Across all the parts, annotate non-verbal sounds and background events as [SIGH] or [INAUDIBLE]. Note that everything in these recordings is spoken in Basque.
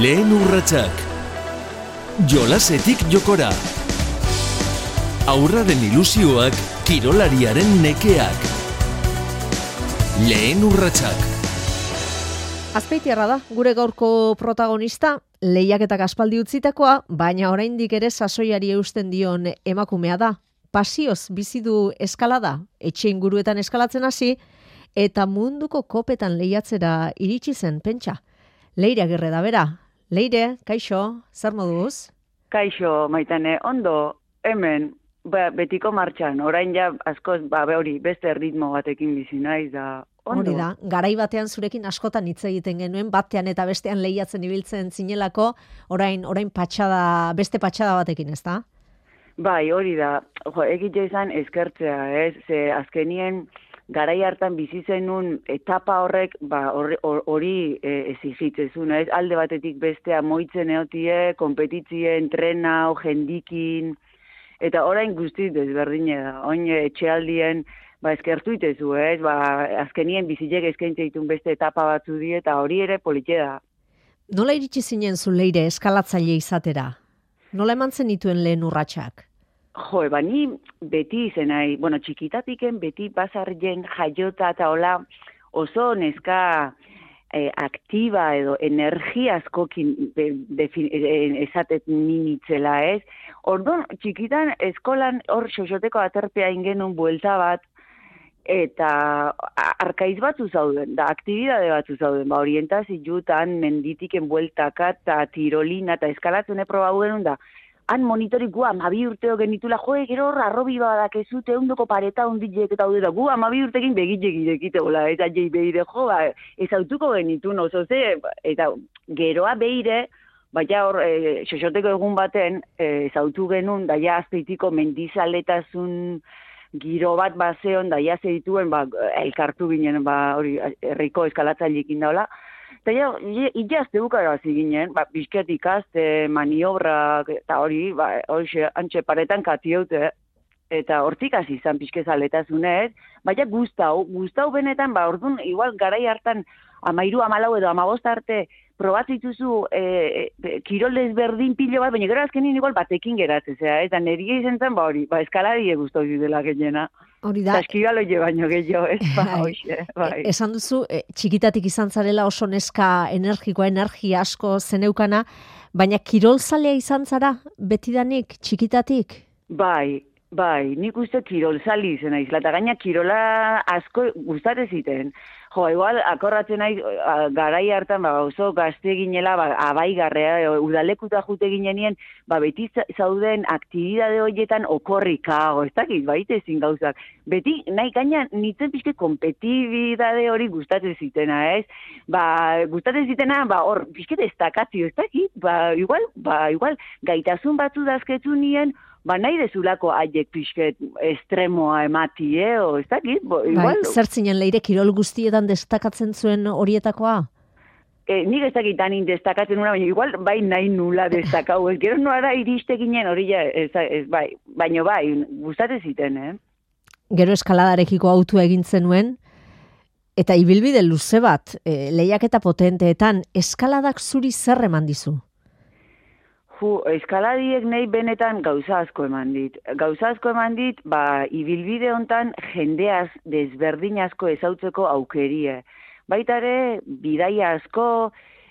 Lehen urratsak Jolasetik jokora Aurra den ilusioak kirolariaren nekeak Lehen urratsak Azpeitiarra da, gure gaurko protagonista, lehiaketak aspaldi utzitakoa, baina oraindik ere sasoiari eusten dion emakumea da. Pasioz bizi du eskalada, etxe inguruetan eskalatzen hasi, eta munduko kopetan lehiatzera iritsi zen, pentsa. Leire agirre da bera. Leire, kaixo, zer moduz? Kaixo, maitane, ondo, hemen, ba, betiko martxan, orain ja, askoz, ba, hori, beste ritmo batekin bizi naiz, da, ondo. Hori da, garai batean zurekin askotan hitz egiten genuen, batean eta bestean lehiatzen ibiltzen zinelako, orain orain patxada, beste patxada batekin, ez da? Bai, hori da, jo, egite izan eskertzea, ez, ze azkenien, garai hartan bizi zenun etapa horrek ba hori hori e, ez? Alde batetik bestea moitzen eotie konpetitzien trena jendikin. Eta orain guzti desberdine da. Oin etxealdien ba eskertu itezu ez? Ba azkenien bizilek eskaintze ditun beste etapa batzu die eta hori ere polite da. Nola iritsi zinen zu leire eskalatzaile izatera? Nola eman zen dituen lehen urratsak Jo, eba, ni beti izen nahi, bueno, txikitatiken beti bazarren jaiota eta hola oso neska eh, aktiba edo energiazkokin be, e, esatet ninitzela, ez? Orduan, txikitan eskolan hor xoxoteko aterpea ingenun buelta bat, eta arkaiz batzu zauden, da aktibidade batzu zauden, ba, orientazio jutan, menditiken bueltaka, eta tirolina, eta eskalatzen genuen da, han monitori gu amabi urteo genitula, joe, gero horra arrobi badak ezute, ondoko pareta ondilek eta hau gu amabi urtekin begitxek irekite, hola, eta jei behire, jo, ba, ez autuko genitu, no, ze, eta geroa behire, baina hor, e, xoxoteko egun baten, e, zautu genuen, daia azpeitiko mendizaletasun giro bat bazeon, daia zeituen, ba, elkartu ginen, ba, hori, herriko eskalatzailekin daula, Eta ja, ijazte bukara ginen, ba, bizket ikaste, maniobrak, eta hori, ba, hori, antxe paretan katiote, eta hortik hasi izan pizkezaletazunez, baina gustau, gustau benetan, ba, orduan, igual, garai hartan, amairu, amalau edo amabost arte, probatzituzu e, e, kirol desberdin pilo bat, baina gero azkenin igual batekin geratzen, zera, eta niri izan zen, ba hori, ba eskalari eguztu dela gehiena. Hori da. Taskibalo je baino gehiago, ez ba, bai. hoxe, bai. Esan duzu, e, txikitatik izan zarela oso neska energikoa, energia asko zeneukana, baina kirolzalea izan zara, betidanik, txikitatik? Bai, bai, nik uste kirolzali izan izla, eta gaina kirola asko gustate ziten. Jo, igual, akorratzen nahi, garai hartan, ba, oso gazte ginela, ba, abai garrea, udalekuta jute ginenien, ba, beti zauden aktibidade horietan okorrikago, ez dakit, baite ezin gauzak. Beti, nahi gaina, nitzen pixke kompetibidade hori gustatzen zitena, ez? Ba, gustatzen zitena, ba, hor, pixke destakazio, ez dakit, ba, igual, ba, igual, gaitasun batzu dazketu nien, ba nahi dezulako haiek pixket estremoa emati, eh? O, ez dakit, bo, bai, igual... Bai, zertzinen leire kirol guztietan destakatzen zuen horietakoa? E, nik ez dakit anin destakatzen una, baina igual bai nahi nula destakau. Ez gero noara iriste ginen hori ja, ez, ez, bai, baino bai, gustate ziten, eh? Gero eskaladarekiko autu egin zenuen, eta ibilbide luze bat, e, lehiak eta potenteetan, eskaladak zuri zer eman dizu? Hu, eskaladiek nahi benetan gauza asko eman dit. Gauza asko eman dit, ba, ibilbide hontan jendeaz desberdin asko ezautzeko aukerie. Baita ere, bidaia asko,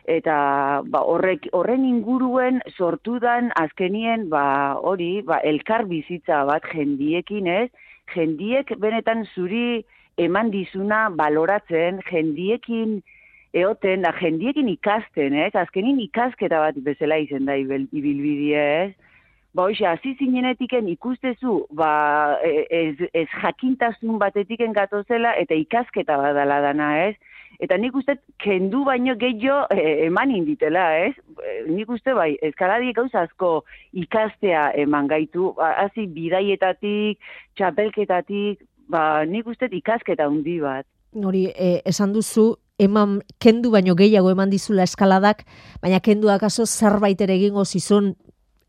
eta ba, horrek, horren inguruen sortudan azkenien, ba, hori, ba, elkar bizitza bat jendiekin ez, jendiek benetan zuri eman dizuna baloratzen, jendiekin, eoten, da jendiekin ikasten, ez? Azkenin ikasketa bat bezala izen da ibilbidea, ez? Ba, hoxe, hasi zinenetiken ikustezu, ba, e, ez, ez jakintasun batetiken gatozela eta ikasketa badala dana, ez? Eta nik uste, kendu baino gehiago e, eman inditela, ez? Nik uste, bai, eskaladiek gauza asko ikastea eman gaitu, ba, hasi bidaietatik, txapelketatik, ba, nik uste ikasketa handi bat. Hori, e, esan duzu, eman kendu baino gehiago eman dizula eskaladak, baina kendu akaso zerbait ere egingo zizun,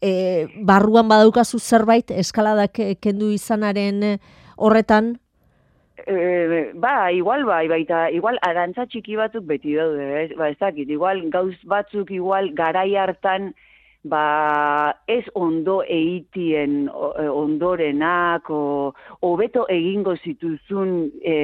e, barruan badaukazu zerbait eskaladak kendu izanaren horretan? E, ba, igual bai, baita, igual arantza txiki batzuk beti daude, ez? Ba, ez dakit, igual gauz batzuk igual garai hartan, ba, ez ondo eitien e, ondorenak, o, hobeto egingo zituzun, e,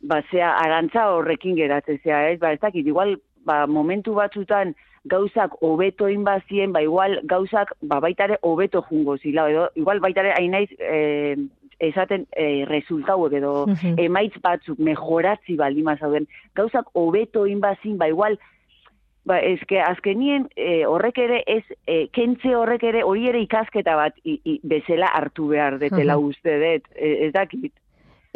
ba, zea, arantza horrekin geratzea, ez? Ba, ez dakit, igual, ba, momentu batzutan, gauzak hobeto inbazien, ba igual gauzak ba baitare hobeto jungo zila edo igual baitare hainaiz eh esaten eh resultatu edo emaitz batzuk mejoratzi baldima zauden gauzak hobeto inbazin ba igual ba eske azkenien e, horrek ere ez e, kentze horrek ere hori ere ikasketa bat i, i, bezala hartu behar detela uste dut. E, ez dakit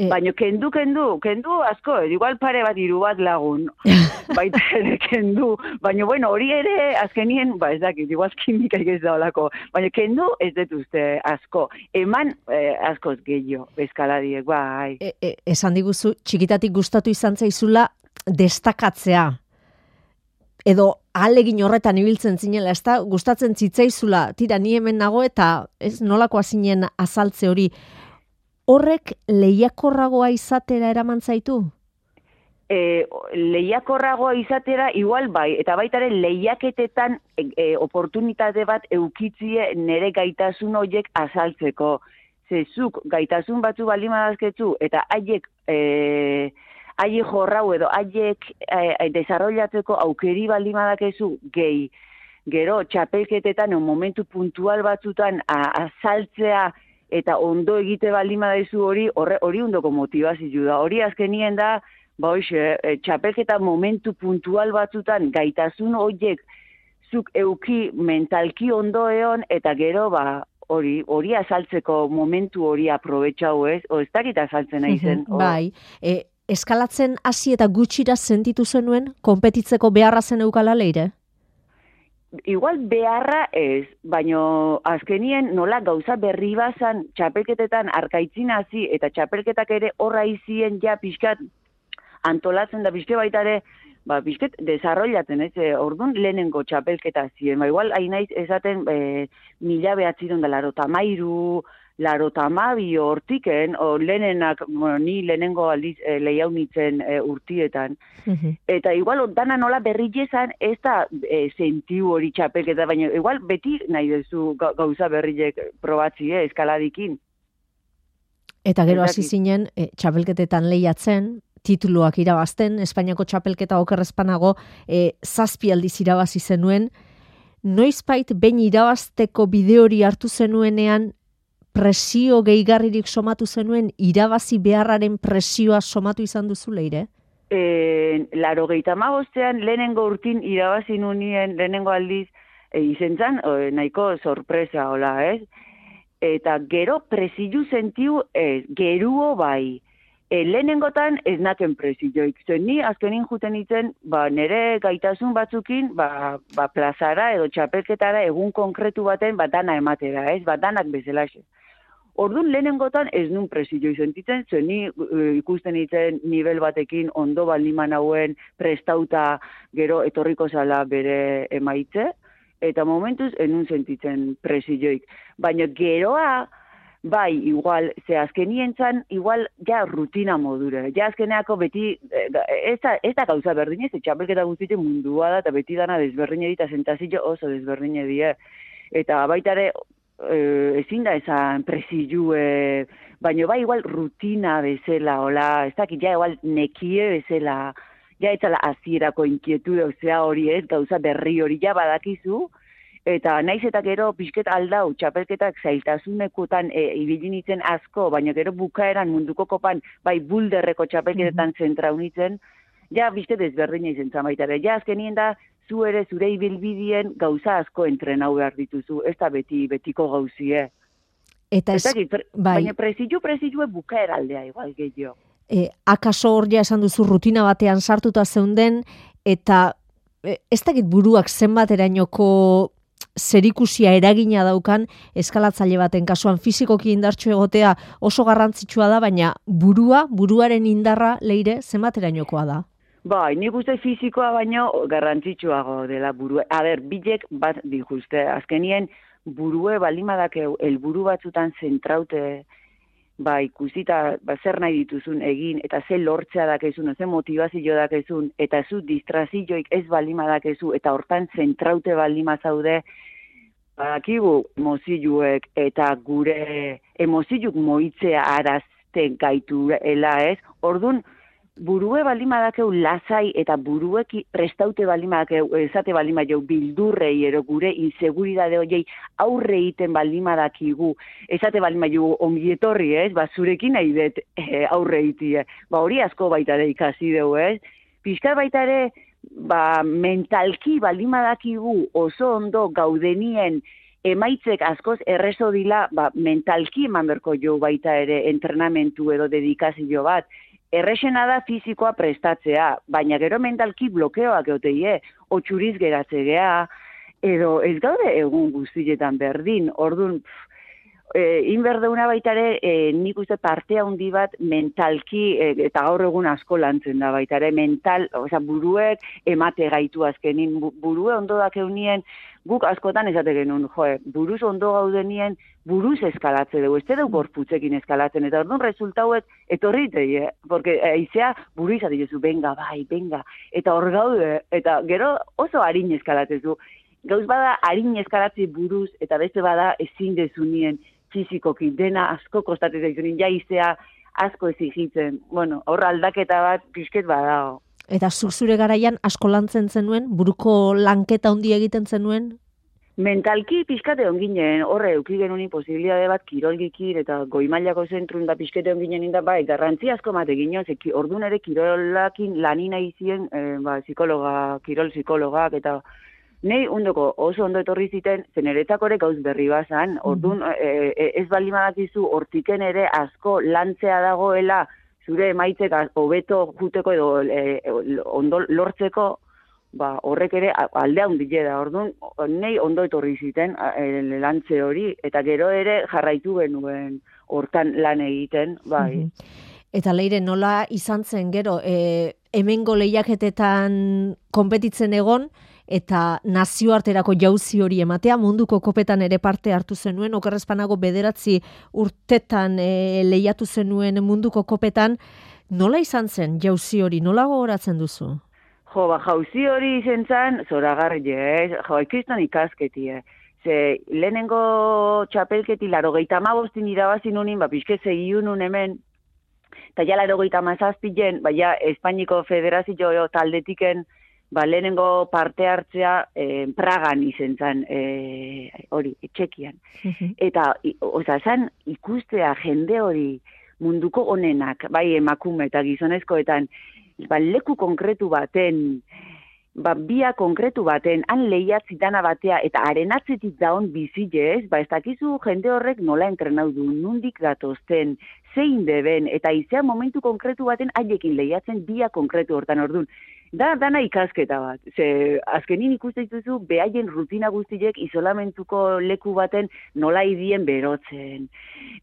E, Baina kendu, kendu, kendu asko, igual pare bat iru bat lagun, [LAUGHS] baita ere kendu, baina bueno, hori ere azkenien, ba ez dakit, igual kimika ez da olako, baina kendu ez dut uste asko, eman eh, askoz gehiago, eskaladiek, bai. E, e, esan diguzu, txikitatik gustatu izan zaizula, destakatzea, edo alegin horretan ibiltzen zinela, ez da, gustatzen zitzaizula, tira, ni hemen nago eta ez nolako zinen azaltze hori, horrek lehiakorragoa izatera eraman zaitu? E, lehiakorragoa izatera igual bai, eta baitare lehiaketetan e, e, oportunitate bat eukitzie nere gaitasun horiek azaltzeko. Zezuk gaitasun batzu balima dazketzu, eta haiek e, haiek jorrau edo haiek e, e, desarrollatzeko aukeri baldima dakezu gehi. Gero, txapelketetan, momentu puntual batzutan azaltzea, eta ondo egite baldin badaizu hori, hori, hori ondoko motivazio da. Hori azkenien da, ba hoxe, e, txapelketa momentu puntual batzutan gaitasun horiek zuk euki mentalki ondo eon, eta gero, ba, hori, hori azaltzeko momentu hori aprobetxau ez, o ez dakit azaltzen nahi zen. [LAUGHS] Bai, e, eskalatzen hasi eta gutxira sentitu zenuen, konpetitzeko beharra zen eukala leire? Igual beharra ez, baino azkenien nola gauza berri bazan txapelketetan arkaitzin hasi eta txapelketak ere horra izien ja pixkat antolatzen da pixke baita ba, pixket desarrollatzen, ez, e, orduan lehenengo txapelketa ziren, ba, igual hainaiz esaten e, mila behatziron da laro tamairu, laro tamabi hortiken, o lehenenak, bueno, ni lehenengo aldiz e, lehiaunitzen e, urtietan. Eta igual, dana nola berri jezan, ez da e, sentiu hori txapelketa, baina igual beti nahi duzu gauza berriek probatzi, eh, eskaladikin. Eta gero hasi zinen, e, txapelketetan lehiatzen, tituluak irabazten, Espainiako txapelketa okerrezpanago e, zazpi aldiz irabazi zenuen, noizpait behin irabazteko bide hori hartu zenuenean presio gehigarririk somatu zenuen irabazi beharraren presioa somatu izan duzu leire? E, laro gehieta magostean, lehenengo urtin irabazi nunien, lehenengo aldiz, e, izentzan, o, nahiko sorpresa, hola, ez? Eta gero presio zentiu, ez, geruo bai. E, lehenengotan ez naken presioik. Zuen ni azkenin juten itzen, ba, nere gaitasun batzukin, ba, ba, plazara edo txapelketara egun konkretu baten, ba, dana ematera, ez? Ba, danak bezalaxe. Orduan lehenengotan ez nun presio sentitzen, zen ni uh, ikusten itzen nivel batekin ondo baldiman hauen prestauta gero etorriko zala bere emaitze, eta momentuz enun sentitzen presioik. Baina geroa, bai, igual, ze azkenien zan, igual, ja, rutina modure. Ja, azkeneako beti, eh, ez da, ez da gauza berdin ez, txapelketa guztitzen mundua da, eta beti dana desberdin edita, zentazio oso desberdin edie. Eta baitare, eh, ezin da esan presilu, eh, baina bai igual rutina bezala, hola, ez dakit, ja igual nekie bezala, ja ez ala azierako inkietude, ozea hori ez, gauza berri hori ja badakizu, eta naiz eta gero pixket aldau, txapelketak zailtasunekutan e, ibili nintzen asko, baina gero bukaeran munduko kopan, bai bulderreko txapelketetan mm -hmm. ja bizte desberdina izen zamaitare, ja azkenien da, zu ere zure ibilbidien gauza asko entrenau behar dituzu, ez da beti, betiko gauzie. Eta ez, bai. baina prezidu, prezidu bukaer aldea igual gehiago. E, akaso hor ja esan duzu rutina batean sartuta zeunden, eta e, ez dakit buruak zenbat erainoko zerikusia eragina daukan eskalatzaile baten kasuan fizikoki indartxo egotea oso garrantzitsua da, baina burua, buruaren indarra leire zenbat erainokoa da? Bai, nik uste fizikoa baino garrantzitsuago dela burue. A ber, bilek bat dikuste, azkenien burue balimadak helburu batzutan zentraute ba, ikusita, ba, zer nahi dituzun egin, eta ze lortzea dakezun, ze motivazio dakezun, eta zu distrazioik ez balima dakezu, eta hortan zentraute balima zaude, badakigu moziluek eta gure emoziluk moitzea arazten gaitu ela ez, ordun burue balimadakeu lasai eta buruek prestaute balimadakeu esate balimadeu bildurrei ero gure inseguridade hoiei aurre egiten balimadakigu esate balimadeu ongietorri ez, ba zurekin nahi dut e, aurre egitie. Ba hori asko baita ere ikasi dugu ez. Piskar baita ere ba, mentalki balimadakigu oso ondo gaudenien emaitzek askoz errezo dila ba, mentalki eman berko jo baita ere entrenamentu edo dedikazio bat. Errexena da fizikoa prestatzea, baina gero mentalki blokeoak eoteie, otxuriz geratze edo ez gaude egun guztietan berdin, orduan, e, inberdeuna baita ere, e, nik uste parte handi bat mentalki, e, eta gaur egun asko lantzen da baita ere, mental, oza, buruek emate gaitu azkenin, burue ondo da keunien, guk askotan esate genuen, jo, buruz ondo gaudenien, buruz eskalatze dugu, ez dugu gorputzekin eskalatzen, eta orduan resultauet, etorri eh? porque aizea buru izate jesu, benga, bai, benga, eta hor gaude, eta gero oso harin eskalatzen Gauz bada harin eskalatzi buruz, eta beste bada ezin dezunien fizikoki dena asko kostatzen zaizunin ja izea asko ezigitzen. Bueno, horra aldaketa bat pixket badago. Eta zure garaian asko lantzen zenuen, buruko lanketa handi egiten zenuen? Mentalki pixkate onginen, horre, euki genuen posibilitate bat kirolgikir eta goimailako zentrun da pixkate onginen inda, bai, garrantzi asko mate gino, ze orduan ere kirolakin lanina izien, eh, ba, psikologa, kirol psikologak eta Nei undoko oso ondo etorri ziten zeneretzako ere gauz berri bazan, mhm. orduan e, e, ez bali madakizu hortiken ere asko lantzea dagoela zure emaitzek hobeto juteko edo e, ondo lortzeko, ba, horrek ere aldea hundile da, orduan nei ondo etorri ziten e, lantze hori, eta gero ere jarraitu genuen hortan lan egiten, bai. Mhm. Eta leire, nola izan zen gero, e, hemengo lehiaketetan konpetitzen egon, eta nazioarterako jauzi hori ematea, munduko kopetan ere parte hartu zenuen, okerrezpanago bederatzi urtetan e, lehiatu zenuen munduko kopetan, nola izan zen jauzi hori, nola gogoratzen duzu? Jo, ba, jauzi hori izan zen, zora garri, eh? jo, ikiztan ikasketi, eh? Ze, lehenengo txapelketi, laro gehieta ma bostin irabazin unin, ba, pixke segiun hemen, eta ja laro gehieta mazazpien, ba, ja, Espainiko Federazio taldetiken, ba, lehenengo parte hartzea e, Pragan izen zen, e, hori, etxekian. Eta, oza, zan ikustea jende hori munduko onenak, bai emakume eta gizonezkoetan, ba, leku konkretu baten, ba, bia konkretu baten, han lehiatzi dana batea, eta arenatzetik daun bizilez, ba, ez dakizu jende horrek nola entrenau du, nundik datozten, zein deben, eta izea momentu konkretu baten haiekin lehiatzen bia konkretu hortan ordun da dana ikasketa bat. Ze azkenin ikusten dituzu behaien rutina guztiek isolamentuko leku baten nola idien berotzen.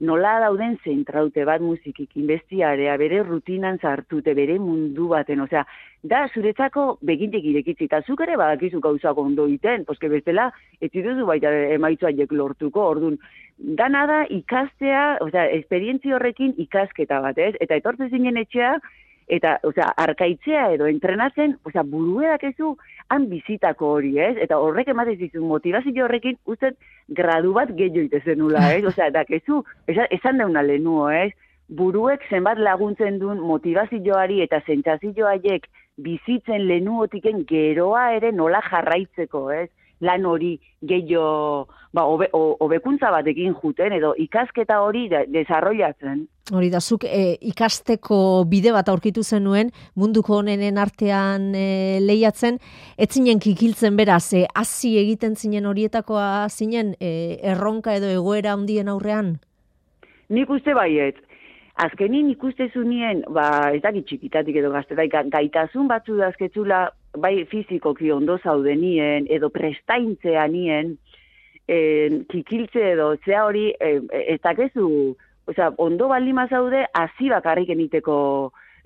Nola dauden zentraute bat musikikin bestiarea bere rutinan sartute bere mundu baten, osea, da zuretzako begintek irekitzi eta zuk ere badakizu gauzak ondo iten, poske bestela ez dituzu baita emaitzu haiek lortuko. Ordun dana da ikastea, osea, esperientzia horrekin ikasketa bat, ez? Eta etortzen zinen etxea eta, osea, arkaitzea edo entrenatzen, osea, buruedak ezu, han bizitako hori, ez? Eta horrek ematen zizu, motivazio horrekin, uste, gradu bat gehiago itezen nula, ez? [LAUGHS] Osea, eta kezu, esan dauna lehenuo, ez? Buruek zenbat laguntzen duen motivazioari eta zentzazioaiek bizitzen lehenuotiken geroa ere nola jarraitzeko, ez? Lan hori gehiago ba, obe, obekuntza batekin juten edo ikasketa hori de, desarrollatzen. Hori da, zuk e, ikasteko bide bat aurkitu zenuen munduko honenen artean e, lehiatzen, ez zinen kikiltzen beraz, e, hasi egiten zinen horietakoa zinen e, erronka edo egoera handien aurrean? Nik uste baiet, azkenin ikustezu nien, ba, ez dakit txikitatik edo gazte, gaitasun batzu dazketzula, bai fizikoki ondo zaudenien, edo prestaintzea nien, e, kikiltze edo, zea hori, e, ez dakezu, oza, ondo baldima zaude, hasi bakarrik eniteko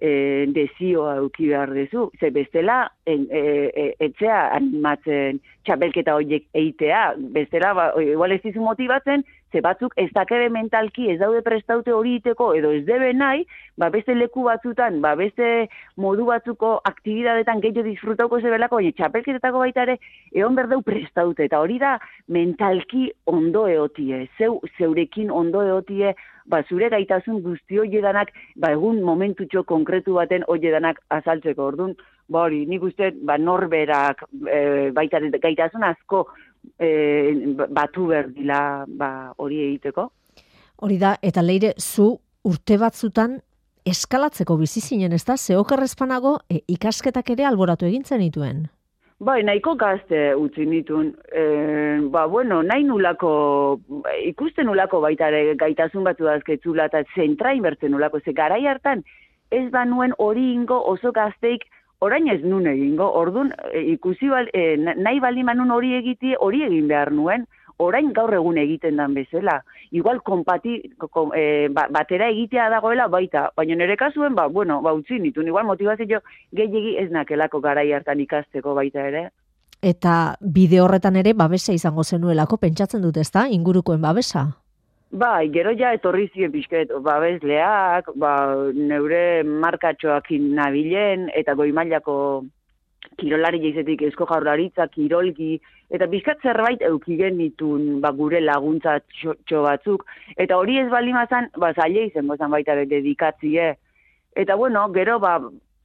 e, dezioa euki behar dezu. Ze bestela, en, e, e, etzea animatzen txapelketa horiek eitea. Bestela, ba, igual ez dizu motibatzen, ze batzuk ez dakebe mentalki ez daude prestaute hori iteko edo ez debe nahi, ba beste leku batzutan, ba beste modu batzuko aktibidadetan gehiago disfrutauko zebelako, baina txapelketetako baita ere, egon berdeu prestaute, eta hori da mentalki ondo eotie, zeu, zeurekin ondo eotie, ba zure gaitasun guzti danak, ba egun momentutxo konkretu baten hori danak azaltzeko, orduan, ba hori, nik uste, ba norberak, e, baita gaitasun asko, e, batu berdila ba, hori egiteko. Hori da, eta leire, zu urte batzutan eskalatzeko bizi zinen, ez da? Zeokerrezpanago e, ikasketak ere alboratu egintzen dituen? Bai, nahiko gazte utzi nitun. E, ba, bueno, nahi nulako, ikusten nulako baita ere gaitasun batu dazketzula eta zentra inbertzen nulako. Ze garai hartan, ez ba nuen hori ingo oso gazteik orain ez nun egingo, ordun e, ikusi bal, e, nahi bali manun hori egiti, hori egin behar nuen, orain gaur egun egiten dan bezala. Igual konpati, e, ba, batera egitea dagoela baita, baina nire kasuen, ba, bueno, ba, utzi nitun, igual motivazio gehiagi ez nakelako garai hartan ikasteko baita ere. Eta bide horretan ere babesa izango zenuelako pentsatzen dut ezta, ingurukoen babesa? Bai, gero ja etorri ziren pixket, babesleak, ba, neure markatxoak nabilen, eta goi mailako kirolari jaizetik esko jaurlaritza, kirolgi, eta bizkat zerbait eukigen ditun ba, gure laguntza txo, batzuk. Eta hori ez bali mazan, ba, zaila izan gozan baita dedikatzie. Eta bueno, gero ba,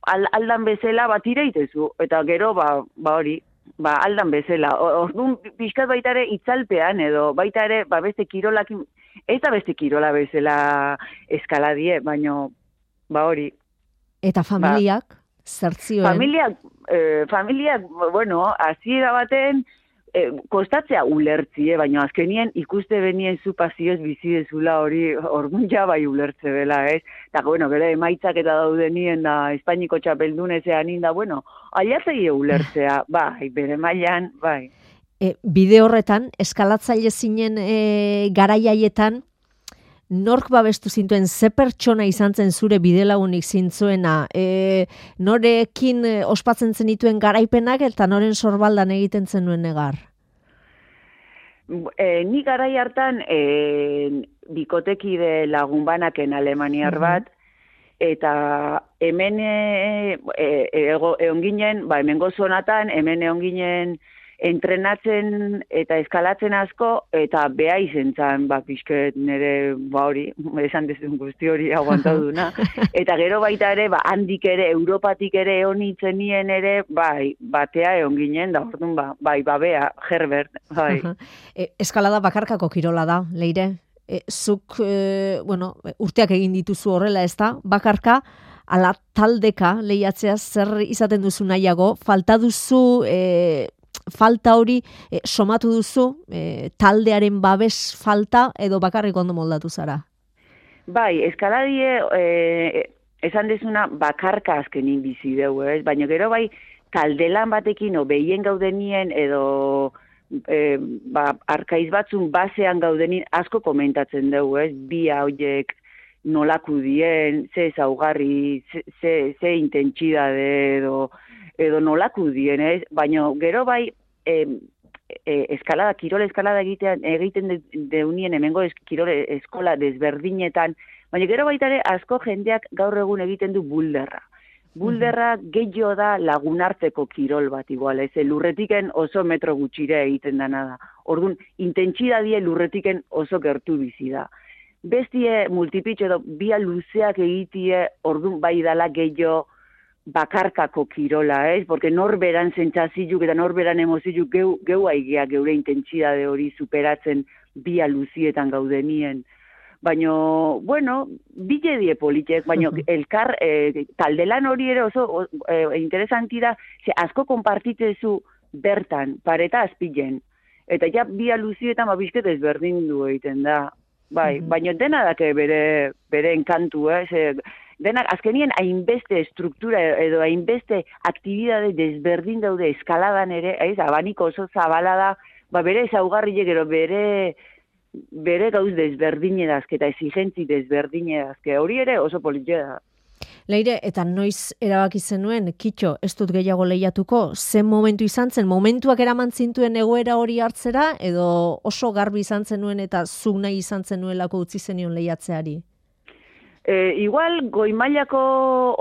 aldan bezala bat ireitezu, eta gero ba, ba hori, ba, aldan bezala. Orduan, pixkat baita ere itzalpean, edo baita ere, ba, beste kirolakin, ez da beste kirola bezala eskaladie, baino, ba hori. Eta familiak, ba, zertzioen? Familiak, eh, familiak, bueno, aziera baten, eh, kostatzea ulertzie, baina azkenien ikuste benien zu pasioz bizi dezula hori orgun ja bai ulertze bela, ez? Eta, bueno, bere emaitzak eta daudenien da Espainiko txapeldunezean inda, bueno, aliatzei ulertzea, [LAUGHS] bai, bere mailan, bai e, bide horretan, eskalatzaile zinen e, garaiaietan, nork babestu zintuen, ze pertsona izan zen zure bide lagunik zintzuena, e, norekin e, ospatzen zenituen garaipenak eta noren sorbaldan egiten zenuen negar? E, ni garai hartan e, bikotekide lagun banaken alemaniar bat, eta hemen e, e, egon ginen, ba, hemen gozonatan, hemen egon ginen, entrenatzen eta eskalatzen asko, eta beha izen ba, pixket nire, ba hori, [LAUGHS] esan dezun guzti hori aguantaduna. [LAUGHS] Eta gero baita ere, ba, handik ere, Europatik ere eonitzen nien ere, bai, batea egon ginen, da orduan, ba, bai, ba, bea, Herbert, bai. E, eskalada bakarkako kirola da, leire? E, zuk, e, bueno, urteak egin dituzu horrela ez da, bakarka, ala taldeka lehiatzea zer izaten duzu nahiago, falta duzu e, falta hori e, somatu duzu e, taldearen babes falta edo bakarrik ondo moldatu zara? Bai, eskaladie e, esan dezuna bakarka azkenin bizi dugu, ez? baina gero bai taldelan batekin o behien gaudenien edo e, ba, arkaiz batzun basean gaudenin asko komentatzen dugu, ez? bi hauek nolaku dien, ze zaugarri, ze, ze, ze intentsidade edo edo nolaku dien, ez? Baina gero bai e, e, eskalada, kirol eskalada egitean, egiten deunien de hemengo es, kirol eskola desberdinetan, baina gero baita ere asko jendeak gaur egun egiten du bulderra. Bulderra mm gehiago da lagunartzeko kirol bat igual, ez, lurretiken oso metro gutxire egiten dana da. Orduan, intentsidadie lurretiken oso gertu bizi da. Bestie multipitxo edo bia luzeak egitie, orduan bai dala gehiago bakarkako kirola, ez? Porque norberan zentzaziluk eta norberan emoziluk geu, geu aigia geure intentsidade hori superatzen bi luzietan gaudenien. Baina, bueno, bile die politek, baina [LAUGHS] elkar, e, taldelan hori ere oso e, interesanti da, ze asko konpartitzezu bertan, pareta azpilen. Eta ja, bi luzietan babizket ezberdin du egiten da. Bai, baina dena dake bere, bere enkantu, eh? Denak azkenien hainbeste struktura edo hainbeste aktibidade desberdin daude eskaladan ere, ez, abaniko oso zabala da, ba bere ezaugarri gero bere bere gauz desberdin edazke eta exigentzi desberdin edazke, hori ere oso politia da. Leire, eta noiz erabaki zenuen, kitxo, ez dut gehiago lehiatuko, zen momentu izan zen, momentuak eraman zintuen egoera hori hartzera, edo oso garbi izan zenuen eta zuk nahi izan zenuelako utzi zenion lehiatzeari? E, igual, goimailako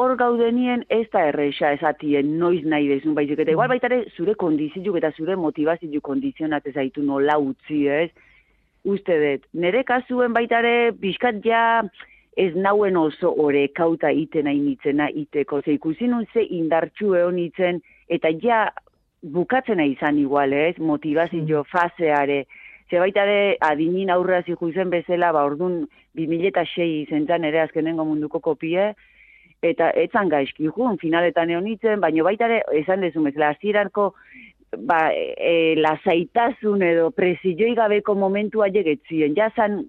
hor gaudenien ez da erreixa esatien noiz nahi dezun baizik, eta igual baitare zure kondizioak eta zure motivazio kondizionat ezaitu nola utzi ez, uste dut. Nere kasuen baitare, bizkat ja, ez nauen oso ore kauta iten hainitzena iteko. Ze ikusi nun ze indartxu egon itzen, eta ja bukatzena izan igual, ez? Motivazio mm. faseare. Ze baita ere, adinin aurra ikusen bezala, ba, orduan, 2006 zentzan ere azkenengo munduko kopie, eta etzan gaizki jun, finaletan egon itzen, baina baita ere, esan dezu bezala, azieranko, ba, e, lasaitasun edo presioi gabeko momentua jegetzien, ja zan,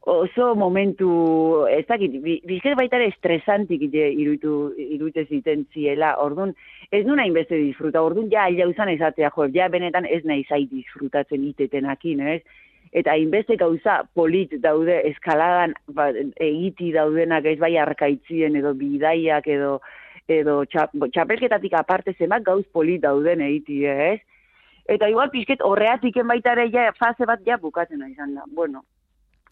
oso momentu, ez dakit, bizker baita ere estresantik irutu, irute ziten ziela, orduan, ez nuna inbeste disfruta, orduan ja aila uzan ezatea, jo, ja benetan ez nahi zai disfrutatzen itetenakin, ez? Eta inbeste gauza polit daude eskaladan ba, egiti daudenak ez bai arkaitzien edo bidaiak edo edo txapelketatik aparte zemak gauz polit dauden egiti, ez? Eta igual pixket horreatik baita ere ja fase bat ja bukatzen izan da. Bueno,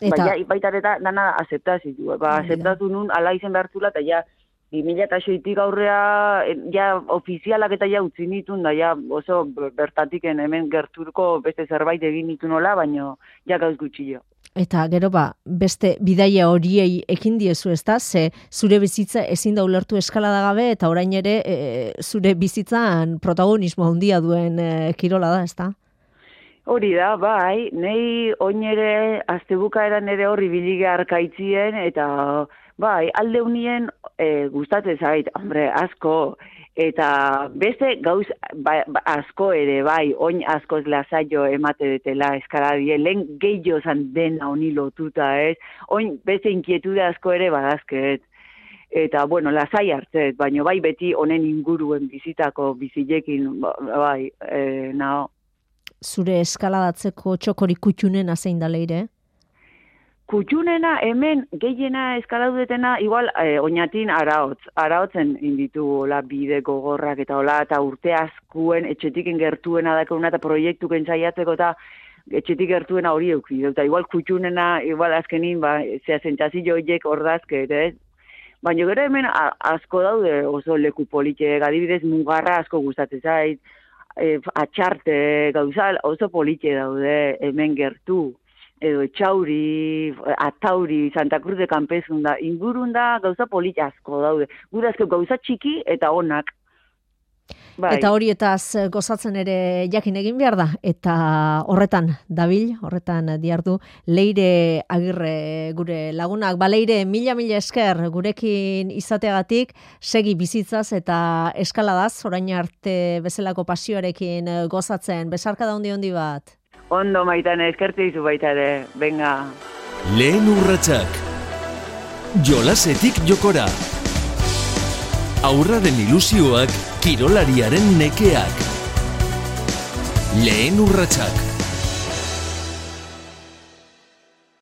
Eta... Baina, baita eta dana aceptazitu. Ba, aceptatu nun, ala izen behartzula, eta ja, 2000 eta soitik aurrea, ja, ofizialak eta ja utzi nitun, da ja, oso bertatik hemen gerturko beste zerbait egin nitu nola, baino, ja gauz gutxi Eta gero ba, beste bidaia horiei ekin diezu ez da, ze zure bizitza ezin da ulertu eskalada gabe, eta orain ere e, zure bizitzan protagonismo handia duen e, kirola da, ez da? Hori da, bai, nei oinere aztebuka eran ere horri bilige arkaitzien, eta bai, alde unien e, gustatzen zait, hombre, asko, eta beste gauz ba, ba, asko ere, bai, oin asko ez lasaio emate detela eskaradie, lehen gehiago zan dena honi lotuta, ez? Oin beste inkietude asko ere badazket. Eta, bueno, lasai hartzet, baina bai beti honen inguruen bizitako bizilekin, ba, bai, e, nao, zure eskaladatzeko txokori kutxunen azein da leire? Kutxunena hemen gehiena eskalaudetena igual eh, oinatin araotz, araotzen inditu la bide gogorrak eta hola eta urte askuen etxetiken gertuena dakona eta proiektu kentzaiatzeko eta etxetik gertuena hori euki. Eta igual kutxunena, igual azkenin, ba, zea zentzazi joiek ordazke, ez? Baina gero hemen asko daude oso leku politxe, adibidez mugarra asko gustatzen zait, e, atxarte gauza oso politxe daude hemen gertu edo etxauri, atauri, Santa Cruz de Campezun da, ingurun da gauza politxe asko daude. Gura gauza txiki eta onak. Bai. Eta horietaz eh, gozatzen ere jakin egin behar da, eta horretan dabil, horretan diardu, leire agirre gure lagunak, ba leire mila mila esker gurekin izateagatik, segi bizitzaz eta eskaladaz, orain arte bezalako pasioarekin eh, gozatzen, besarka da hondi hondi bat? Ondo maitan eskertu izu baita ere, venga. Lehen urratsak, jolasetik jokora aurra den ilusioak kirolariaren nekeak. Lehen urratsak.